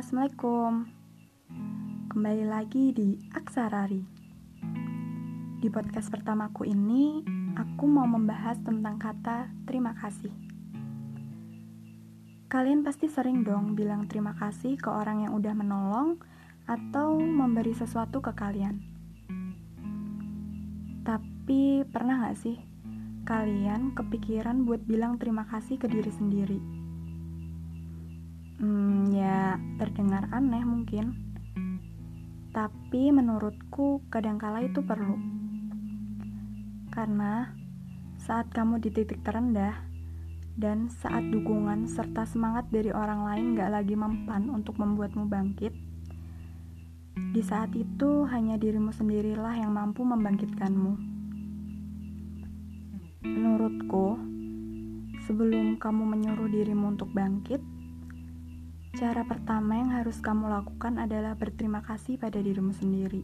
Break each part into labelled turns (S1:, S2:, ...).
S1: Assalamualaikum. Kembali lagi di Aksarari. Di podcast pertamaku ini Aku mau membahas tentang kata terima kasih. Kalian pasti sering dong bilang terima kasih ke orang yang udah menolong Atau memberi sesuatu ke kalian. Tapi pernah gak sih kalian kepikiran buat bilang terima kasih ke diri sendiri? Hmm, ya terdengar aneh mungkin. Tapi menurutku kadangkala itu perlu. Karena saat kamu di titik terendah dan saat dukungan serta semangat dari orang lain gak lagi mempan untuk membuatmu bangkit, di saat itu hanya dirimu sendirilah yang mampu membangkitkanmu. Menurutku, sebelum kamu menyuruh dirimu untuk bangkit, Cara pertama yang harus kamu lakukan adalah berterima kasih pada dirimu sendiri.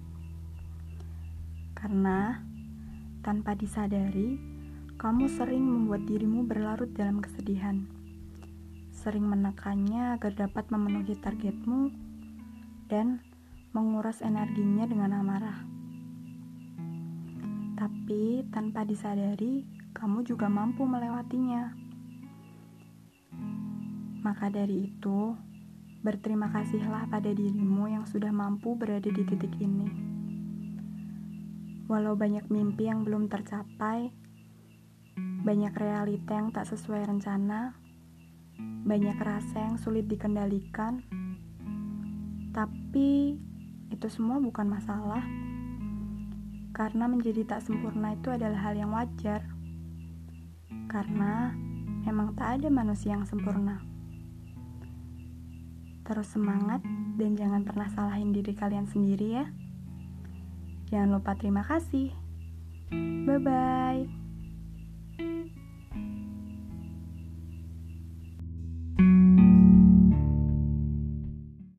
S1: Karena tanpa disadari, kamu sering membuat dirimu berlarut dalam kesedihan. Sering menekannya agar dapat memenuhi targetmu dan menguras energinya dengan amarah. Tapi tanpa disadari, kamu juga mampu melewatinya. Maka dari itu, Berterima kasihlah pada dirimu yang sudah mampu berada di titik ini. Walau banyak mimpi yang belum tercapai, banyak realita yang tak sesuai rencana, banyak rasa yang sulit dikendalikan, tapi itu semua bukan masalah. Karena menjadi tak sempurna itu adalah hal yang wajar. Karena memang tak ada manusia yang sempurna. Terus semangat dan jangan pernah salahin diri kalian sendiri ya. Jangan lupa terima kasih. Bye bye.